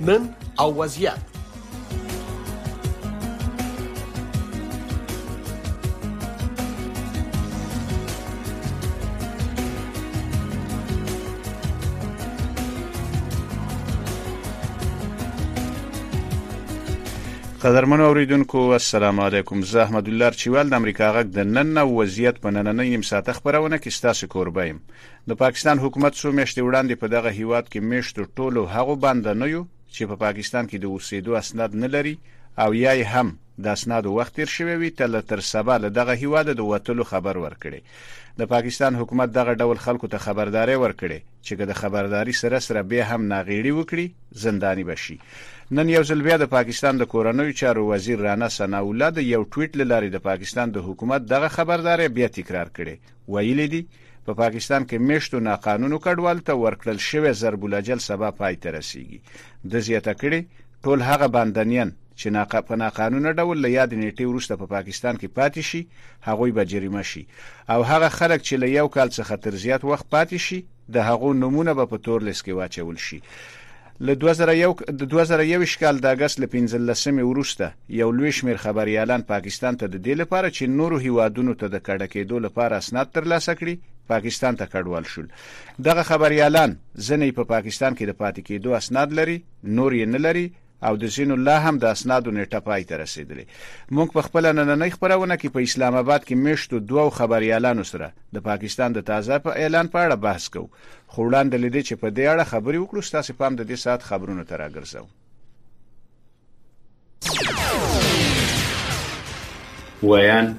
نن او وضعیت قدرمن اوریدونکو السلام علیکم زه احمد الله چوال د امریکا غږ د نن وضعیت په نننې نیم ساعت خبرونه کې ستاسو کوربه یم د پاکستان حکومت څو میاشتې وړاندې په دغه هیواد کې میشتو ټولو هغو باندنیو چې په پاکستان کې د اوسېدو اسناد نه لري او یا یې هم د اسنادو وخت تیر شوی وي ته له تر سبا له دغه هیواد د وتلو خبر ورکړي د پاکستان حکومت دغه ډول خلکو ته خبرداري ورکړي چې که د خبرداري سره سره بیا هم ناغیړي وکړي زنداني بشي نن یو ځل بیا د پاکستان د کورنوي چارو وزیر رانا ثناء الله د یو ټویټ لاري د پاکستان د حکومت دغه خبرداري بیا تکرار کړي ویلي دي، په پاکستان کې میشتو ناقانونو کډوالو ته ورکړل شوی ضرب الاجل سبا پای ته رسیږي. ده زیاته کړې، ټول هغه باندنیان چې ناقا په ناقانونه ډول له یادې نیټې وروسته په پاکستان کې پاتې شي هغوی به جریمه شي او هغه خلک چې له یو کال څخه تر زیات وخت پاتې شي د هغو نومونه به په تور لیست کې واچول شي. له دوه زره یو د دوه زره یوویشت کال د اګست له پنځلسمې وروسته یو لوی شمېر خبریالان پاکستان ته د دې لپاره چې نورو هیوادونو ته د کډه کېدو لپاره اسناد ترلاسه کړي پاکستان ته کډوال شول دغه خبریالان ځینې په پاکستان کې د پاتې کېدو اسناد لري نور یې نه لري او د ځینو لا هم د اسنادو نیټه پای ته رسیدلې موږ په خپل نننۍ خبرونه کې په اسلام آباد کې میشتو دوو خبريالانو سره د پاکستان د تازه په اعلان په اړه بحث کوو خو وړاندې له دې چې په دې اړه خبرې وکړو، ستاسې پام د دې ساعت خبرونو ته راګرځوم. ویاند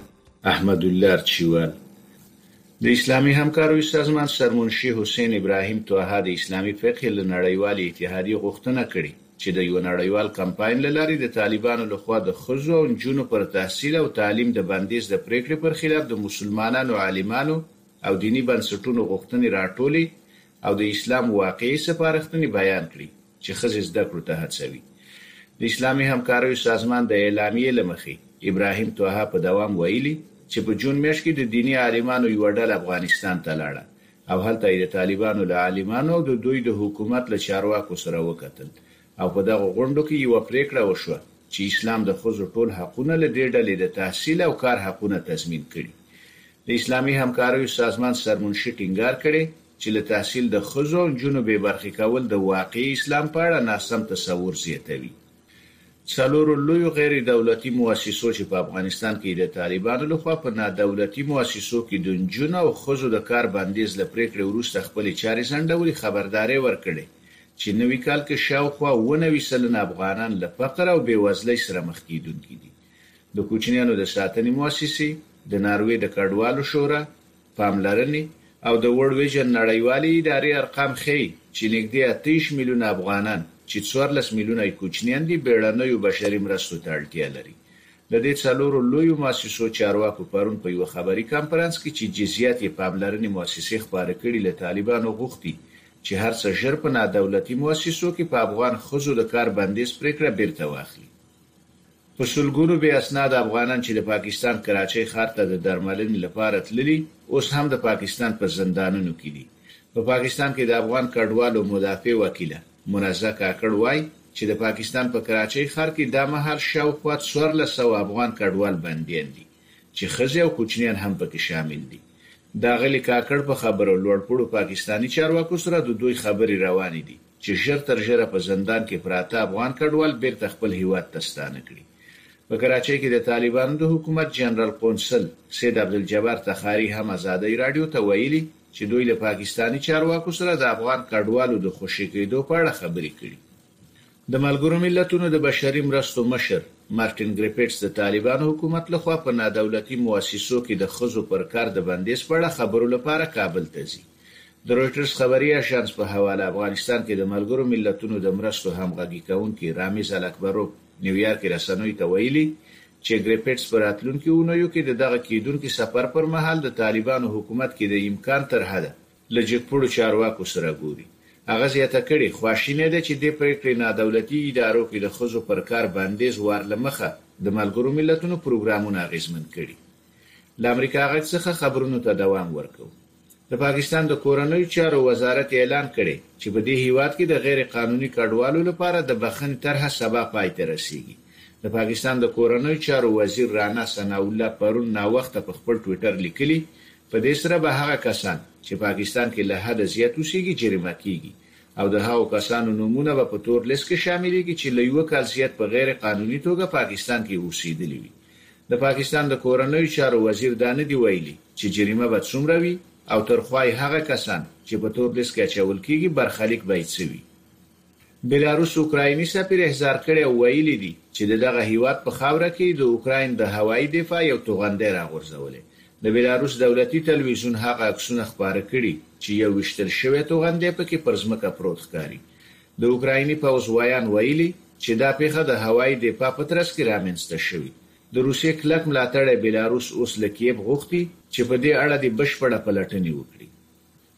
احمدالله ارچیوال د اسلامي همکاریو سازمان سرمنشي حسین ابراهیم طه د اسلامي فقهې له نړیوالې اتحادیې غوښتنه کړې چې د یوه نړیوال کمپاین له لارې د طالبانو لخوا د ښځو او نجونو پر تحصیل او تعلیم د بندیز د پرېکړې پر خلاف د مسلمانانو عالمانو او دیني بنسټونو غوښتنې راټولې او د اسلام واقعي سپارښتنې بیان کړي چې ښځې زده کړو ته هڅوي. د اسلامي همکاریو سازمان د اعلامیې له مخې ابراهیم طه په دوام ویلي چې په جون میاشت کې د دیني عالمانو یوه ډله افغانستان ته لاړه او هلته یې د طالبانو له عالمانو او د دوی د حکومت له چارواکو سره وکتل او په دغو غونډو کې یوه پرېکړه وشوه چې اسلام د ښځو ټول حقونه له دې ډلې د تحصیل او کار حقونه تضمین کړي. د اسلامي همکاریو سازمان سرمنشي ټینګار کړی چې له تحصیل د ښځو او نجونو بې برخې کول د واقعي اسلام په اړه ناسم تصور زیاتوي. څلورو لویو غیر دولتي موسسو چې په افغانستان کې یې د طالبانو له خوا په نادولتي موسسو کې د نجونو او ښځو د کار بندیز له پرېکړې وروسته خپلې چارې ځنډولي، خبرداری ورکړی، چې نوي کال کې شاوخوا اووه نوي سلنه افغانان له فقر او بې وزلۍ سره مخ کېدونکي دي. د کوچنیانو د ساتنې موسسې، د ناروې د کډوالو شورا، پاملرنې او د ورلډ ویژن نړیوالې ادارې ارقام ښيي، چې نږدې اته ویشت میلیونه افغانان، چې څوارلس میلیونه یې کوچنیان دي، بېړنیو بشري مرستو ته اړتیا لري. د دې څلورو لویو موسسو چارواکو پرون په یوه خبري کانفرنس کې، چې جزییات یې پاملرنې موسسې خپاره کړي، له طالبانو غوښتي، چې هر څه ژر په نادولتي موسسو کې په افغان ښځو د کار بندیز پرېکړه بېرته واخلي. په سلګونو بې اسناده افغانان چې د پاکستان کراچۍ ښار ته د درملنې لپاره تللي، اوس هم د پاکستان په زندانونو کې دي. په پاکستان کې د افغان کډوالو مدافع وکیله منزه کاکړ وايي، چې د پاکستان په کراچۍ ښار کې دا مهال شاوخوا څوارلس سوه افغان کډوال بندیان دي. چې ښځې او کوچنیان هم پکې شامل دي. د اغلې کاکړ په خبره، لوړ پوړو پاکستاني چارواکو سره د دوی خبرې روانې دي، چې ژر تر ژره په زندان کې پراته افغان کډوال بېرته خپل هېواد ته ستانه کړي. په کراچۍ کې د طالبانو د حکومت جنرال قونسل سید عبدالجبار تخاري هم ازادۍ راډیو ته ویلي، چې دوی له پاکستاني چارواکو سره د افغان کډوالو د خوشې کېدو په اړه خبرې کړي. د ملګروملتونو د بشري مرستو مشر مارټین ګریفیټس د طالبانو حکومت له خوا په نادولتي موسسو کې د ښځو پر کار د بندیز په اړه خبرو لپاره کابل ته ځي. د رویټرز خبري اژانس په حواله افغانستان کې د ملګرو ملتونو د مرستو همغږي کوونکي رامیز الاکبروف نیویارکي رسنیو ته ویلي چې ګریفیټس په راتلونکو اونیو کې د دغه کیدونکي سفر پر مهال د طالبانو حکومت کې د امکان تر حده له جګپوړو چارواکو سره ګوري. هغه زیاته کړې، خواشینی دی چې دې پرېکړې نادولتي ادارو کې د ښځو پر کار بندیز وار له مخه د ملګرو ملتونو پروګرامونه اغېزمن کړي. له امریکا غږ څخه خبرونو ته دوام ورکوو. د پاکستان د کورنیو چارو وزارت اعلان کړی چې په دې هېواد کې د غیر قانوني کډوالو لپاره د بخښنې طرحه سبا پای ته رسېږي. د پاکستان د کورنیو چارو وزیر رانا ثناءالله پرون ناوخته په خپل ټویټر لیکلي، په دې سره به هغه کسان چې پاکستان کې له حده زیات اوسیږي جریمه کیږي او د هغو کسانو نومونه به په تور لیست کې شاملیږي چې له یوه کال زیات په غیر قانوني توګه پاکستان کې اوسیدلي وي. د پاکستان د کورنیو چارو وزیر دا نه دي ویلي چې جریمه به څومره وي او تر خوای هغه کسان چې په تور لیست کې اچول کیږي برخلیک به یې څه وي. بیلاروس اوکرایني سفیر احضار کړی او ویلي دي چې د دغه هیواد په خاوره کې د اوکراین د هوایي دفاع یو توغندی راغورځولی. د بیلاروس دولتي تلویزیون هغه عکسونه خپاره کړي چې یو ویشتل شوی توغندی پکې پر ځمکه پروت ښکاري. د اوکرایني پوځ ویاند ویلي چې دا پېښه د هوایي دفاع په ترڅ کې رامنځته شوې. د روسیې کلک ملاتړی بیلاروس اوس له کییف غوښتي چې په دې اړه دې بشپړه پلټنې وکړي.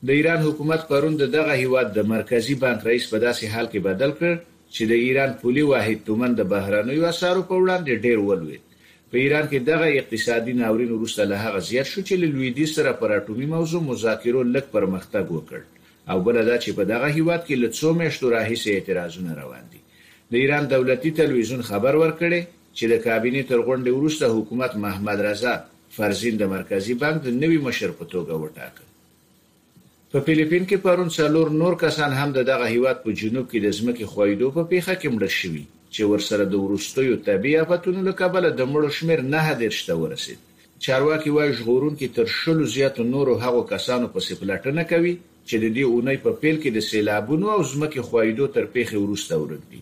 د ایران حکومت پرون د دغه هیواد د مرکزي بانک رئیس په داسې حال کې بدل کړ چې د ایران پولي واحد تومن د بهرنیو اسعارو په وړاندې ډېر ولوېد. په ایران کې دغه اقتصادي ناورین وروسته له هغه زیات شو چې له لویدیځ سره پر اټومي موضوع مذاکرو لږ پرمختګ وکړ او بله دا چې په دغه هیواد کې له څو میاشتو راهیسې اعتراضونه روان دي. د ایران دولتي تلویزیون خبر ورکړی چې د کابینې تر غونډې وروسته حکومت محمد رضا فرزین د مرکزي بانک د نوي مشر په توګه وټاکه. په فلیپین کې پرون څلور نور کسان هم د دغه هېواد په جنوب کې د ځمکې ښویېدو په پېښه کې مړه شوي چې ورسره د وروستیو طبیعي آفتونو له کبله د مړو شمېر نهه دېرش ته ورسېد. چارواکي وايي ژغورونکي تر شلو زیاتو نورو هغو کسانو پسې پلټنه کوي چې د دې اونۍ په پیل کې د سېلابونو او ځمکې ښویېدو تر پېښې وروسته ورک دي.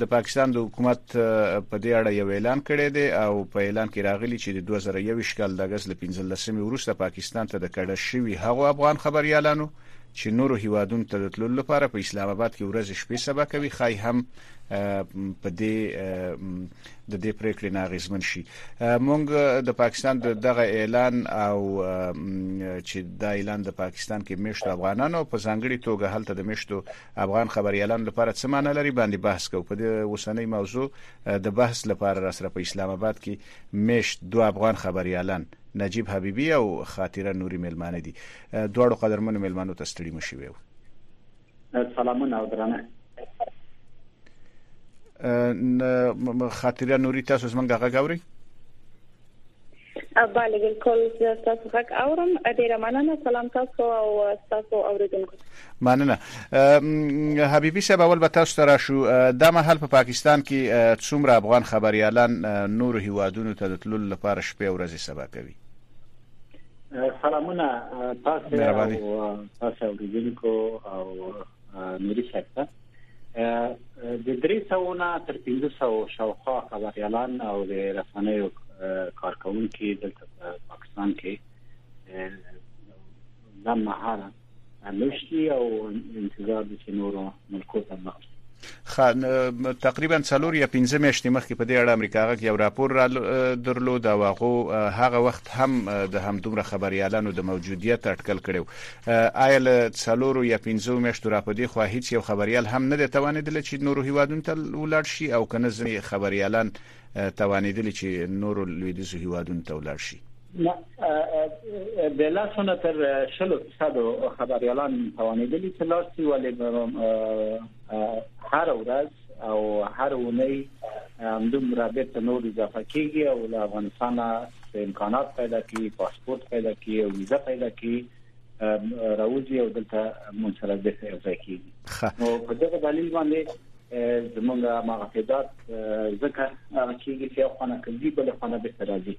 د پاکستان د حکومت په دې اړه یو اعلان کړی دی او په اعلان کې راغلي چې د 2021 کال د اګست له 15 مې وروسته پاکستان ته د کډه شوي هغو افغان خبریالانو چې نورو هیوادونو ته د تللو لپاره په اسلام آباد کې ورځې شپې سبا کوي خای هم په دې د دې پریکړې ناغیزمن شي مونږ د پاکستان د دغه اعلان او چې دا اعلان د پاکستان کې مشت افغانانو په ځانګړي توګه هلته د مشتو افغان خبریالانو لپاره څه معنی لري باندې بحث کوو په دې اوسنۍ موضوع د بحث لپاره را سره په اسلام آباد کې میشت دوه افغان خبریالان نجیب حبیبی او خاطره نوري ملمانه دي دواړو قدرمنو ملمانو ته ستړي مشي ویو سلامونه او درنه خاطره نوري تاسو زمونږ غږ اوري بله بالکل زه تاسو غږ اورم ډیره مننه سلام تاسو او تاسو اوریدونکو مننه حبیبی صاحب اول به تاسو ته راشو د محل په پاکستان کې څومره افغان خبريالان نور هیوادونو ته د تللو لپاره شپې ورځې سبا کوي سلامونه تاسو او تاسو اوریدونکو او نوري شخصه د درې سوو نه تر پنځه سوو شاوخوا خبریالان او د رسنیو کارکونکي دلته په پاکستان کې دا مهال نشتی او انتظار د نورو ملکو ته مخ تقریبا څلور یا پنځه میاشتې مخکې په دې اړه امریکا غږ یو راپور را درلود او هغه هغه وخت هم د همدومره خبريالانو د موجودیت اټکل کړو آیا له څلورو یا پنځو میاشتو را په دې خوا هیڅ یو خبریال هم نه دی توانیدلی چې نورو هیوادونو ته ولاړ شي او که نه ځینې خبریالان توانیدلی چې نورو لویدیځو هیوادونو ته ولاړ شي؟ د لاسونه تر شلو فیصدو خبریالان توانېدلي چې لاړ شي ولې هره ورځ او هر اونۍ همدومره بیرته نور اضافه کیږي او له افغانستان د امکانات پیدا کی پاسپورت پیدا کی او ویزه پیدا کی راوځي او دلته مون سره د ځای کیږي نو په دغه دلیل باندې زمونږ هغه تعداد ځکه هغه کیږي چې افغانه کوي بل افغانه به راځي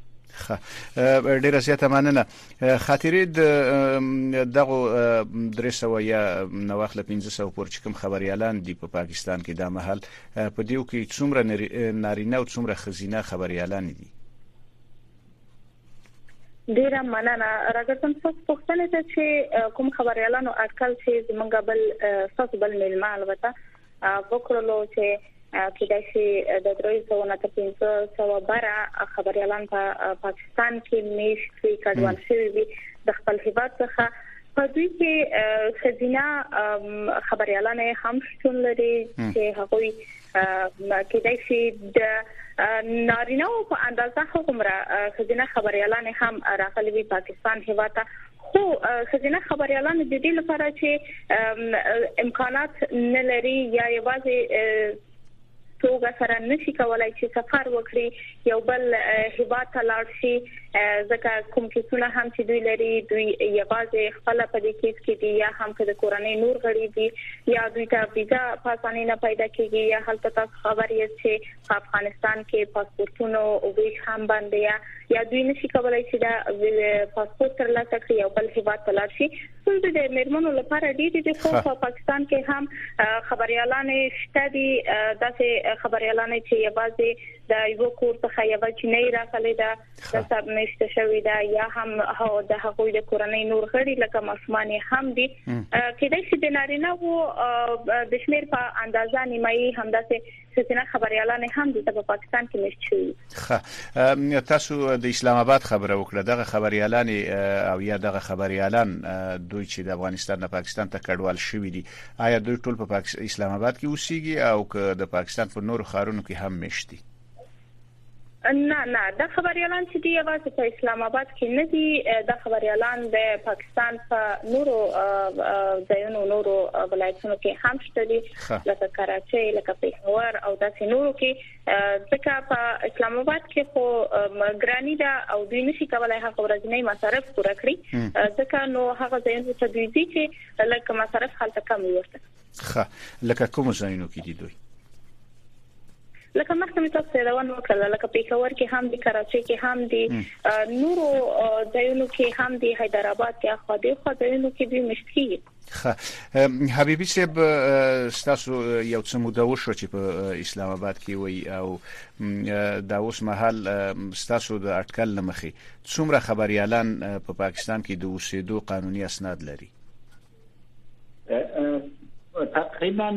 ډیره زیاته مننه خاطرې د دغه درې سوه یا نو وخت له 1500 پورې چې کوم خبريالان دي په پاکستان کې دا مهال په دیو کې څومره نارینه او څومره خزینه خبريالان دي ډیره مننه راګرځم تاسو پوښتنه ته چې کوم خبريالانو اټکل چې زمونږ بل تاسو بل میلمه البته وکړلو چې کېدای شي د 300 نه تر 500 بره خبريالان په پاکستان کې میشت وي کډوال شوي وي د خپل هیواد څخه په دوی کې خزینه خبريالان هم شتون لري چې هغه کېدای شي د نارینه او په اندازه هغه مره خزینه خبريالان هم راغلي وي پاکستان هیواد ته خو ښځینه خبریالانو د دې لپاره چې امکانات نه لري یا یوازې توګه سره نشي کولای چې سفر وکړي یو بل هیواد ته لاړ شي ځکه کوم کیسونه هم چې دوی لري دوی یوازې خپل په دې کیس کې دي یا هم د کورنۍ نور غړي دي یا دوی ته ویزه په اسانۍ نه پیدا کیږي یا هلته تاسو خبر یې چې په افغانستان کې پاسپورتونو ویش هم بند دی یا دوی نشي کولای چې دا پاسپورت ترلاسه کړي او بل هیواد ته لاړ شي څنګه د میرمنو لپاره دي چې خو په پاکستان کې هم خبريالان شته دي داسې خبريالان چې یوازې د یو کور څخه یو چینه راغلي ده د سب نشته شوې ده یا هم هو د هغوی د کورنۍ نور غړي لکه ماشومان هم دي کله چې د نارینه وو د شمیر په اندازا نیمایي همداسې ښځینه خبریالانې هم دلته په پاکستان کې میشت شوي ښه تاسو د اسلام آباد خبره وکړه دغه خبریالانې او یا دغه خبریالان دوی چې د افغانستان نه پاکستان ته کډوال شوي دي آیا دوی ټول په اسلام آباد کې اوسېږي او که د پاکستان په نورو ښارونو کې هم میشت دي نه نه دا خبریالان چې دی یوازې په اسلام آباد کې نه دي دا خبریالان د پاکستان په نورو ځایونو نورو ولایتونو کې هم شته دي لکه کراچۍ لکه پېښور او داسې نورو کې ځکه په اسلام آباد کې خو ګرانی دا او دوی نشي کولای هغه ورځنی مصارف پوره کړي ځکه نو هغه ځایونه چې دوی دي چې لکه مصارف خلک کم ورته ښه لکه کوم ځایونو کې دي دوی لکه مخکې مې تاسو ته روان وکړل لکه پیښور کې هم دي کراچۍ کې هم دي نورو ځایونو کې هم دي حیدرآباد کې اخوا دي خو ځایونو کې دي مشتي خه حبيبي صاحب تاسو یو څه موده وشو چې په اسلام آباد کې وي او دا اوس مهال تاسو د اټکل لمخي څومره خبريالان په پاکستان کې د اوسېدو قانوني اسناد لري تقریبا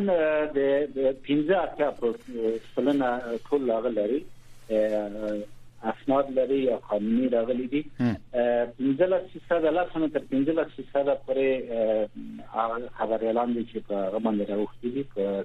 د 15 اتیا سلنه ټول هغه لري اسناد لري یا قانوني راغلي دي 1500 لا څنګه تر 1500 پورې خبر اعلان دي چې په غمن راوخته دي په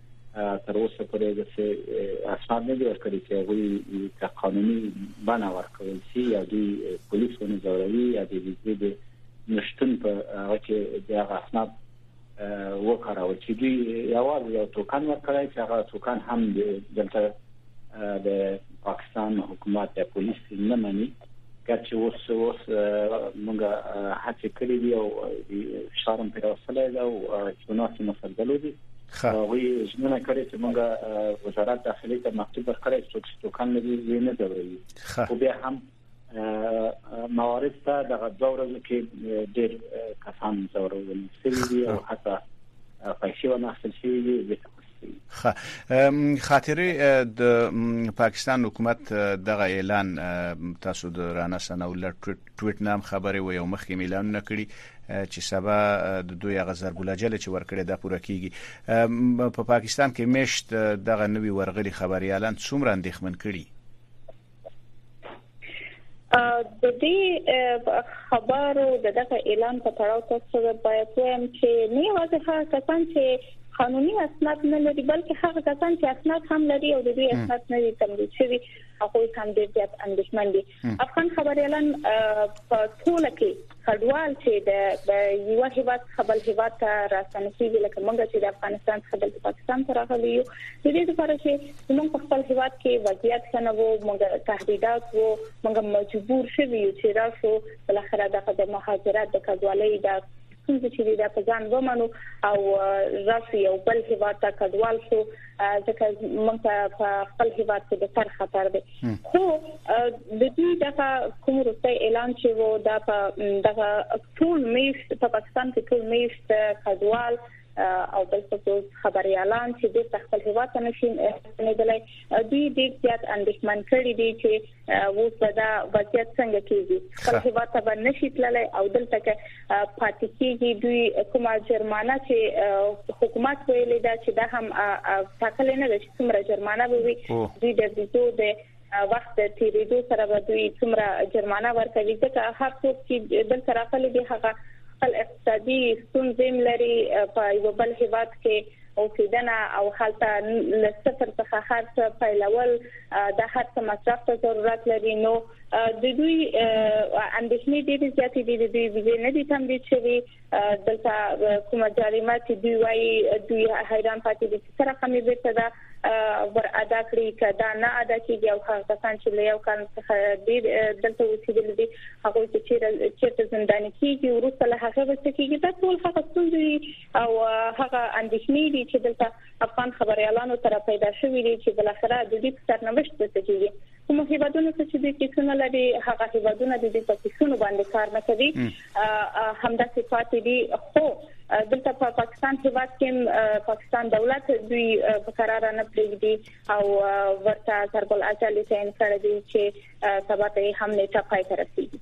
تر اوسه پورې د څه اسناد نه دي ورکړي چې هغوی ته قانوني بڼه ورکول شي یا دوی پولیس ونه ځوروي یا د ویزې د نشتون په هغه کې د هغه اسناد وکړاو چې دوی یوازې یو توکن ورکړی چې هغه توکن هم دلته د پاکستان حکومت یا پولیس نه مني ګرچې اوس اوس موږ هڅه کړې دي او شارم پر اوسله دا او چوناس مسدلو دي هغه ژمنه کړې چې موږ وزارت داخلي ته مکتوب ورکړی چې ټوکان لري نه ځوروي خو بیا هم موارد ته دغه دوه ورځو کې ډېر کسان ځورول شوي دي او حتی پیسې ونه اخیستل شوي دي خه خاطرې د پاکستان حکومت دغه اعلان تاسو د رانه سنو لټ ټویټ نام خبرې و یو مخکې اعلان نکړي چې سبا د دوی غ ضرب لجل چې ورکړي دا پوره کیږي په پاکستان کې مشت دغه نوي ورغلي خبريالان څومره اندېښمن کړي د دې خبرو د دغه اعلان په تړاو تاسو باید وایم چې نه یوازې هغه کسان چې قانوني اسناد نه لري بلکې هغه کسان چې اسناد هم لري او د دوی اسناد نه دي تمدید شوي هغه هم ډېر زیات اندېښمن دي افغان خبريالان په ټوله کې کډوال چې د یو هیواد څخه بل هیواد ته راستنه کیږي لکه موږ چې د افغانستان څخه د پاکستان ته راغلي یو د دې لپاره چې موږ په خپل هیواد کې وضعیت کنه وو موږ تهدیدات وو موږ مجبور شوي یو چې راشو بل خره دغه د مهاجرت د کډوالۍ د څنګه چې دا په ځان ومنو او راشي یو بل هیواد ته کډوال شو ځکه موږ ته په خپل هیواد کې د سر خطر دی خو د دې دغه کوم روسي اعلان چې وو دا په دغه ټول میشت په پاکستان کې ټول میشت کډوال او بل څه خبريالان چې د خپل هیواد ته نشي نېدلای دوی ډېر زیات اندېښمن کړي دي چې اوس به دا وضعیت څنګه کیږي خپل هیواد ته به نشي تللی او دلته کې پاتې کیږي دوی کومه جرمانه چې حکومت ویلې دا چې دا هم ټاکل نه ده چې څومره جرمانه به وي دوی د ویزو د وخت د تیریدو سره به دوی څومره جرمانه ورکوي ځکه هر څوک چې دل سره خپل دي هغه خپل اقتصادي ستونزې لري په یو بل هیواد کې اوسیدنه او هلته له صفر څخه هرڅ پیلول د هرڅ مصرف ته ضرورت لري نو د دوی اندېښنې ډېرې زیاتې دي د دوی ویزه نه دي تمدید شوی دلته کوم جریمه چې دوی وايي دوی حیران پاتې دي چې سره کمې بیرته ده ور ادا کړی کدا نه ادا کیږي او هغه کسان چې له یو کال څخه ډیر دلته اوسېدل دي هغه چې چیرته زنداني کیږي ورسره هغه وسه کیږي دا ټول هغه څه دي او هغه اندېښنې دي چې دلته افغان خبريالانو سره پیدا شوې دي چې بل اخره د دې سرنوشت څه کیږي کوم هیوادونو څخه چې د کیسونو لري هغه هیوادونه د دې په کیسونو باندې کار نه کوي همدا صفات دي خو دلته په پاکستان کې وخت کې پاکستان دولت دوی په قرار نه پریږدي او ورته تربل اچالي ته انکار دي چې سبا ته هم نیټه پای ته رسیږي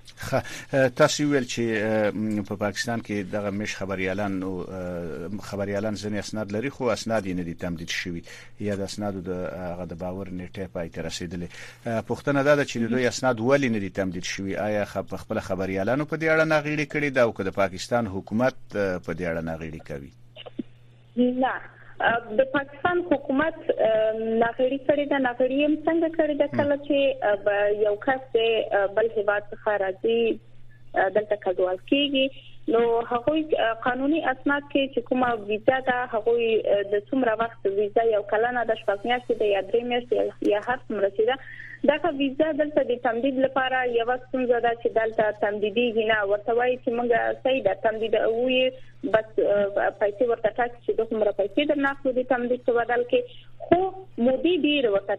تاسو ویل چې په پاکستان کې دغه مش خبريالان او خبريالان ځنې اسناد لري خو اسناد یې نه دي تمدید شوي یا د اسنادو د هغه د باور نیټه پای ته رسیدلې پښتنه دا ده چې د دوی اسناد ولې نه دي تمدید شوي آیا په خپل خبريالانو په دې اړه نه غیړي کړي دا او که د پاکستان حکومت په دې اړه نه غیړي کوي نه د پاکستان حکومت ناغړي کړی دا ناغړي هم څنګه کړی دا کله چې یو کس د بل هیواد څخه راځي دلته کډوال کیږي نو هغه قانوني اسناد کې چې کومه ویزه ده هغه د څومره وخت ویزه یو کلنه د شپږ میاشتې د یا درې میاشتې یا هر څومره چې ده دغه ویزه دلته د تمدید لپاره یو څنګه ده چې دلته تمدیدي نه ورته وایي چې موږ صحیح ده تمدید او بس پیسې ورته ټاکي چې د کومره پیسې د ناخلو د تمدید په بدل کې خو مودي ډیر ورته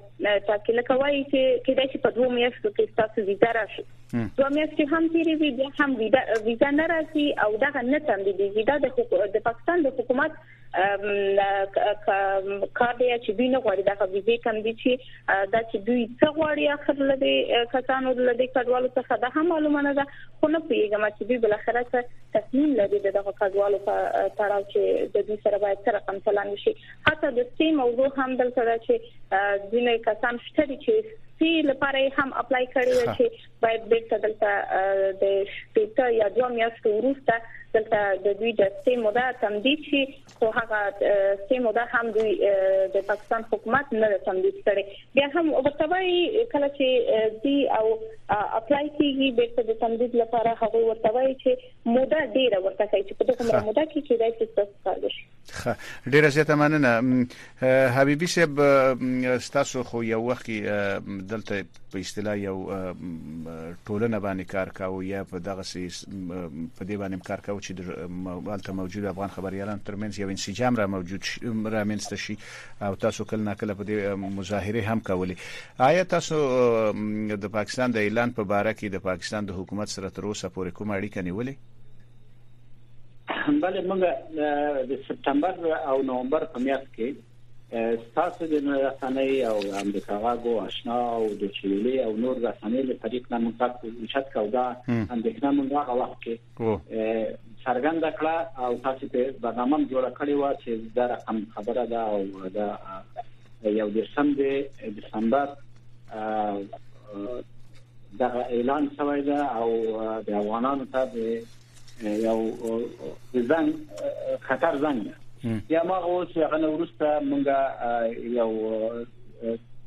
ټاکي لکه وایي چې کله چې په دوه میاشتو کې تاسو ویزه راشي دوه میاشتې هم تیرې وي بیا هم ویزه نه راځي او دا نه تمدیدېږي دا د پاکستان د حکومت کار دی چې دوی نه غواړي دا ویزه تمدید شي دا چې دوی څه غواړي اخر لدی کسانو لدی کډوالو څخه دا هم معلومه نه ده خو نه پیږم چې دوی بل اخر څه تصمیم لري دغه کډوالو په تړاو چې د دوی سره باید سره کوم چلند شي حتی د سي موضوع هم بل سره چې ځینې کسان شته چې سي لپاره هم اپلای کړی چې باید بیرته دلته د شپږ یا دوه میاشتو وروسته دلته د دوی د سي موده تمدید شي خو هغه سه موده هم دوی د پاکستان حکومت نه تمدید کړي بیا هم ورته وایي کله چې دی او اپلای کیږي بیرته د تمدید لپاره هغه ورته وایي چې موده ډیره ورته کوي چې په دغه موده کې کېدای شي څه کار وشي ډیره زیاته مننه حبیبی صاحب ستاسو خو یو وخت کې دلته په اصطلاح یو ټولنه باندې کار کاوه یا په دغه سي په دې باندې کار کاوه چې د حالت موجود افغان خبريالان ترمنځ یو انسجام را موجود شي را منځته شي او تاسو کله ناکله په دې مظاهره هم کولې آیا تاسو د پاکستان د اعلان په باره کې د پاکستان د حکومت سره تر اوسه پورې کومه اړیکه نیولې بله موږ د سپتمبر او نومبر په میاشت کې ستاسو د رسنۍ او امریکا غاګو آشنا او د چویلې او نور رسنۍ له طریق نه موږ تاسو وشت کو دا اندېښنه موږ هغه وخت کې څرګنده کړه او تاسو په برنامه جوړ کړی و چې دا رقم خبره ده او دا یو د سم د دسمبر دغه اعلان شوی ده او د افغانانو ته د یو د زنګ خطر زنګ ده یا ما اوس هغه نه ورسته مونږه یو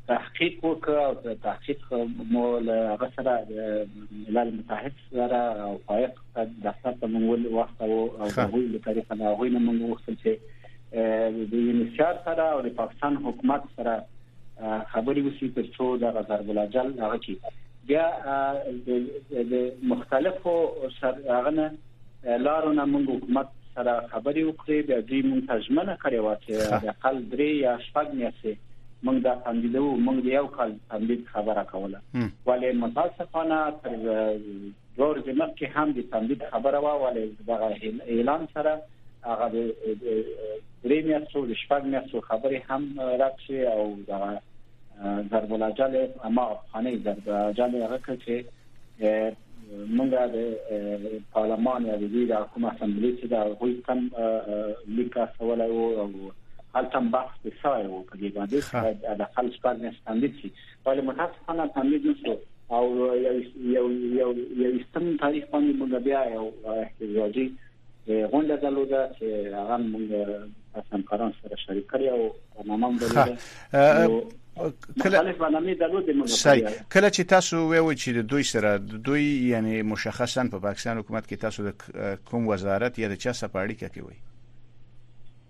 تحقیق وکړ او تحقیق مو له غسره ملل متحد سره او فائق دفتر ته مونږ ول وخت او هغه له طریقه نه هغه نه مونږ وختل چې د یونیسف سره او د پاکستان حکومت سره خبرې وسی تر څو دغه ضرب الاجل هغه کی بیا د مختلفو هغه لارو نه موږ حکومت سره خبرې وکړې بیا دوی موږ ته ژمنه کړې و چې د خپل درې یا شپږ میاشتې موږ دا تمدیدو موږ یو کال تمدید خبره کوله ولی متاسفانه تر دوه ورځې مخکې هم د تمدید خبره و ولی دغه اعلان سره هغه د درې میاشتو د شپږ میاشتو خبرې هم رد شي او دا ضرب الاجل اما افغاني ضرب الاجل هغه چې موږ د پارلمان یا د دې حکومت اسمبلی چې دا غوي کم لیک استولای وو او هلته بحث به سای وو په دې باندې د خپل شپږ میاشتې تمدید شي ولی متاسفانه تمدید نشو او یو یو یو یو استم تاریخ باندې موږ بیا یو احتجاجي غونډه درلوده چې هغه موږ تاسو همکاران سره شریک کړی او برنامه هم درلوده کله کله چې تاسو ویو چې د دوی سره د دوی یعنی مشخصا په پاکستان حکومت کې تاسو د کوم وزارت یا د چا سره په اړیکه کې وئ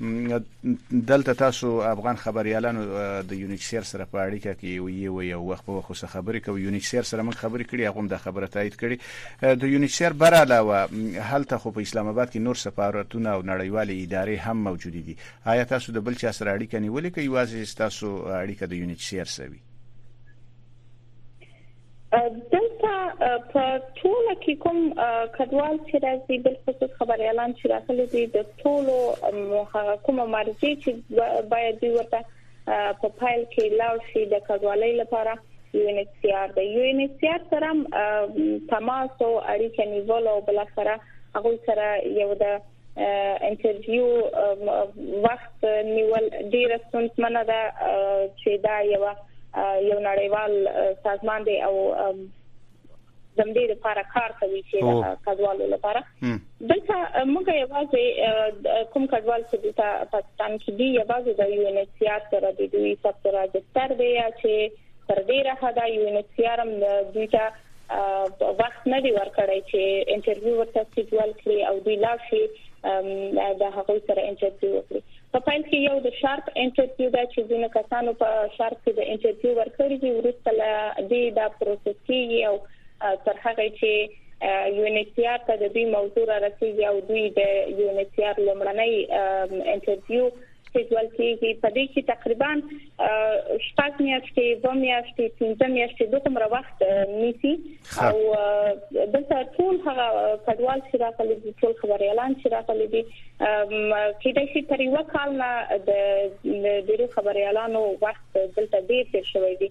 دلته تاسو افغان خبریالانو د یونیچ سیر سره په اړیکه کې یو یو یو وخت په وخت سره خبرې کوي یونیچ سیر سره موږ خبرې کړي هغه هم د خبره تایید کړي د یونیچ سیر بر علاوه هلته خو په اسلام آباد کې نور سفارتونه او نړیوالې ادارې هم موجود دي آیا تاسو د بل چا سره اړیکه نیولې کوي واځي تاسو اړیکه د یونیچ سیر سره وي دلته په ټوله کې کوم کډوال چې راځي بل خصوص خبريالان چې راغلي دي د ټولو هغه کوم مرزي چې باید دوی ورته په فایل کې لاړ شي د کډوالۍ لپاره یو ان ایچ سی آر دی یو ان ایچ سی آر سره تماس او اړیکه نیول او بل سره هغه سره یو د انټرویو وخت نیول ډیر ستونزمنه ده چې دا یو یو نړیوال سازمان دی او زمدې لپاره کار کوي چې د کډوالو لپاره دلته موږ یوازې کوم کډوال چې دلته پاکستان کې دی یوازې د یو ان ایچ سی آر سره د دوی سره راځي تر دې چې تر ډیره حدا یو ان ایچ سی آر هم دوی ته وخت نه دی ورکړی چې انټرویو ورته سیډول کړي او دوی لاړ شي د هغوی سره انټرویو وکړي په پای کې یو د شارپ انټرویو دا چې ځینې کسانو په شارپ کې د انټرویو ورکړي دي ورسته له دې دا پروسس کیږي او تر هغه چې یونیسیار ته د دې موضوع را رسیږي او دوی د یونیسیار لمړنۍ انټرویو سکیډول کیږي په دې کې تقریبا شپږ میاشتې دوه میاشتې پنځه میاشتې دومره وخت نیسي او دلته ټول هغه کډوال چې راغلي دي ټول خبريالان چې راغلي دي کېدای شي تر یو کال نه د ډیرو خبريالانو وخت دلته ډیر تیر شوی دی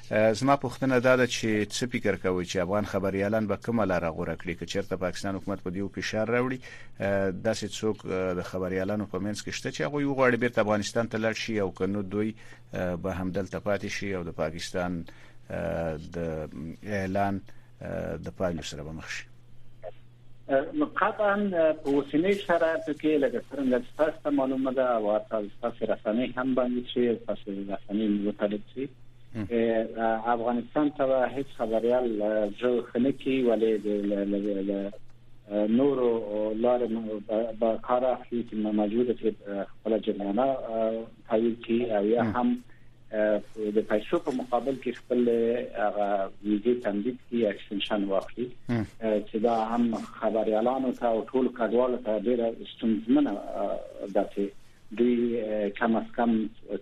زما پوښتنه دا ده چې څه فکر کوئ چې افغان خبریالان به کومه لاره غوره کړي که چېرته پاکستان حکومت په دیو فشار راوړي داسې څوک د خبریالانو په منځ کې شته چې هغه یو غواړي بیرته افغانستان ته لاړ شي او کنو دوی به هم دلته پاتې شي او د پاکستان د اعلان د پایلو سره به مخ شي نو قطعا په اوسنۍ شرایطو کې لکه څنګه چې تاسو ته معلومه ده او تاسو رسنۍ هم باندې چې تاسو رسنۍ متعلق شي افغانستان ته هیڅ خبريال جو خنه کی ولې د نورو لارې به کار اخلي چې موجوده چې خپل جریانه پایل کې او یا هم د پیسو په مقابل کې خپل هغه ویزه تمدید کی اکستنشن واخلي چې دا هم خبريالانو ته او ټول کډوالو ته ډیره ستونزمنه ده چې دوی کم از کم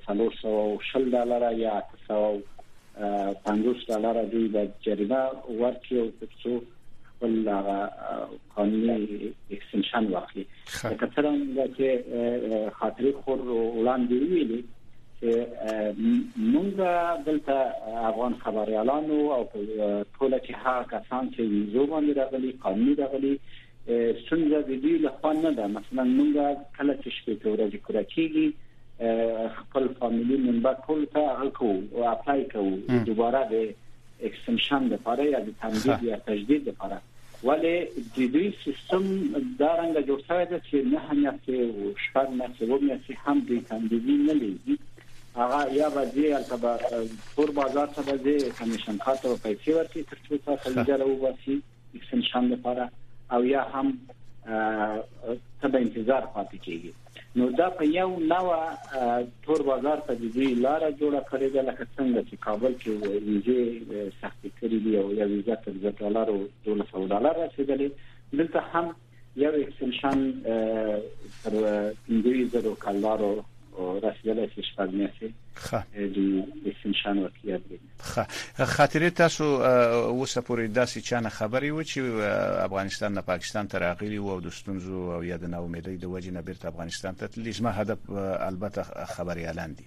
360 ډالر یا 850 ډالر دوی د جریمه ورکړي او څو خپل قانوني اکستنشن واخلي که څه هم دا چې خاطري خور وړاندې ویلي چې مونږ دلته افغان خبريالانو او ټول چې هغه کسان چې ویزو باندې راغلي قانوني راغلي څنګه د دې له خوا نه ده مثلا مونږ کله چې شپې ته ورځې کړه کیږي خپل فاميلي منبر ټول ته هغه کو او اپلای کو دوباره به اکستنشن لپاره یا د تمدید یا تجدید لپاره ولی د دوی سیستم دا رنګ جوړ شوی دی چې نه هم یا چې شپږ نه چې و مې چې هم دوی تمدیدی نه لیږي هغه یا به دې البته پور بازار ته به دې کمیشن کار ته پیسې ورکړي تر څو تاسو اجازه وباسي اکسټنشن لپاره او یا هم ته به انتظار پاتې کیږي نو دا په یو نوع تور بازار ته د دوی لار جوړه کړې ده لکه څنګه چې کابل کې ویزه سختې کړې دي او یو ویزه تر 10 ډالر او 1200 ډالر رسیدلې دلته هم یو اکسټنشن تر پنځوي زرو کلدارو رسیدلی چې شپږ میاشتې د اکسټنشن وکړي درې ښه خاطرې تاسو اوسه پورې داسې چانه خبرې و چې افغانستان نه پاکستان ته راغلي او د ستونزو او یا د ناامیدۍ د وجې نه بیرته افغانستان ته تللي زما هدف البته خبرې اعلان دي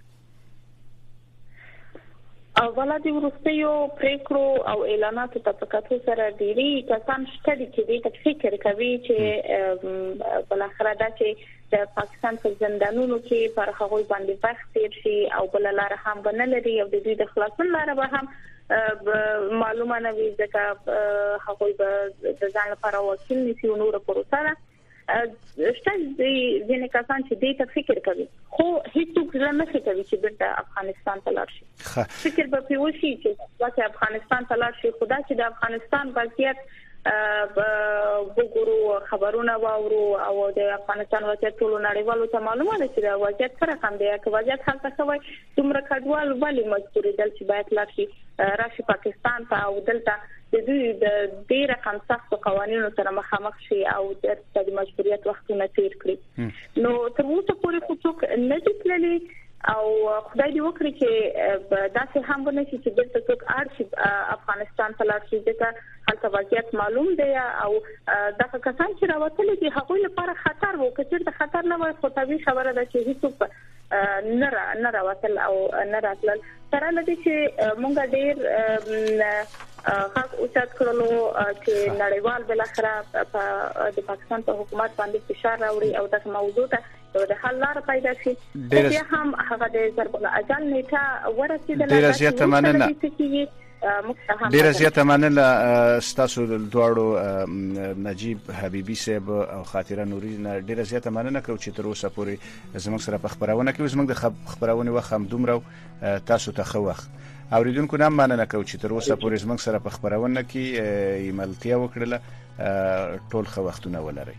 اولا د ورستیو پریکړو او اعلاناتو ته په کتو سره ډیری کسان شته دي چې دې ته فکر کوي چې بل اخره دا چې د پاکستان په زندانونو کې پر هغوی باندې وخت تیر شي او بل لار هم بنه لري او د دوی د خلاصون لار به هم معلومه نه وي ځکه هغوی به د ځان لپاره وکیل نسی او نور پروسه ده شته ځینې کسان چې دې ته فکر کوي خو هیڅوک ځل نه کوي چې بیرته افغانستان ته لاړ شي فکر به پیوشي چې واکه افغانستان ته لاړ شي خدا چې د افغانستان وضعیت وګورو خبرونه واورو او د افغانستان وضعیت ټول نړیوالو ته معلومه ده چې د وضعیت سره کم دی که وضعیت هلته شوی دومره کډوال ولې مجبورېدل چې باید لاړ شي راشي پاکستان ته او دلته د دوی د دې رقم سخت قوانینو سره مخامخ شي او د اقتصادي مجبوریت وختونه تیر کړي نو تر اوسه پورې خو څوک نه دي تللي او خدای دې وکړي چې دا څه هم ونه شي چې دلته څوک ارشي افغانستان ته لاړ شي ځکه هلته وضعیت معلوم دی او دا کسان چې راوتل دي هغوی لپاره خطر وو کچیر د خطر نه وای خو طبي خبره ده چې هیڅوک نه را نه راوصل او نه راتلل سره لدی چې مونږ ډیر خاص اوچت کړلو چې نړیوال بل اخره د پاکستان په حکومت باندې فشار راوړي او دغه موضوع ته یو د حل لار پیدا شي بیا هم هغه د ضرب الاجل نیټه ورسیدله ډیر زیاته مننه ډیره زیاته مننه ستاسو دواړو نجیب حبیبی صاحب او خاطره نوری نه ډیره زیاته مننه کوم چې تر اوسه پورې زموږ سره په خبرونه کې زموږ د خبرونه وخت هم دومره تاسو ته خو وخت اوریدونکو نه مننه کوم چې تر اوسه پورې زموږ سره په خبرونه کې ایملتیا وکړله ټول خو وختونه ولرئ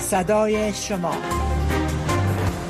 صدای شما.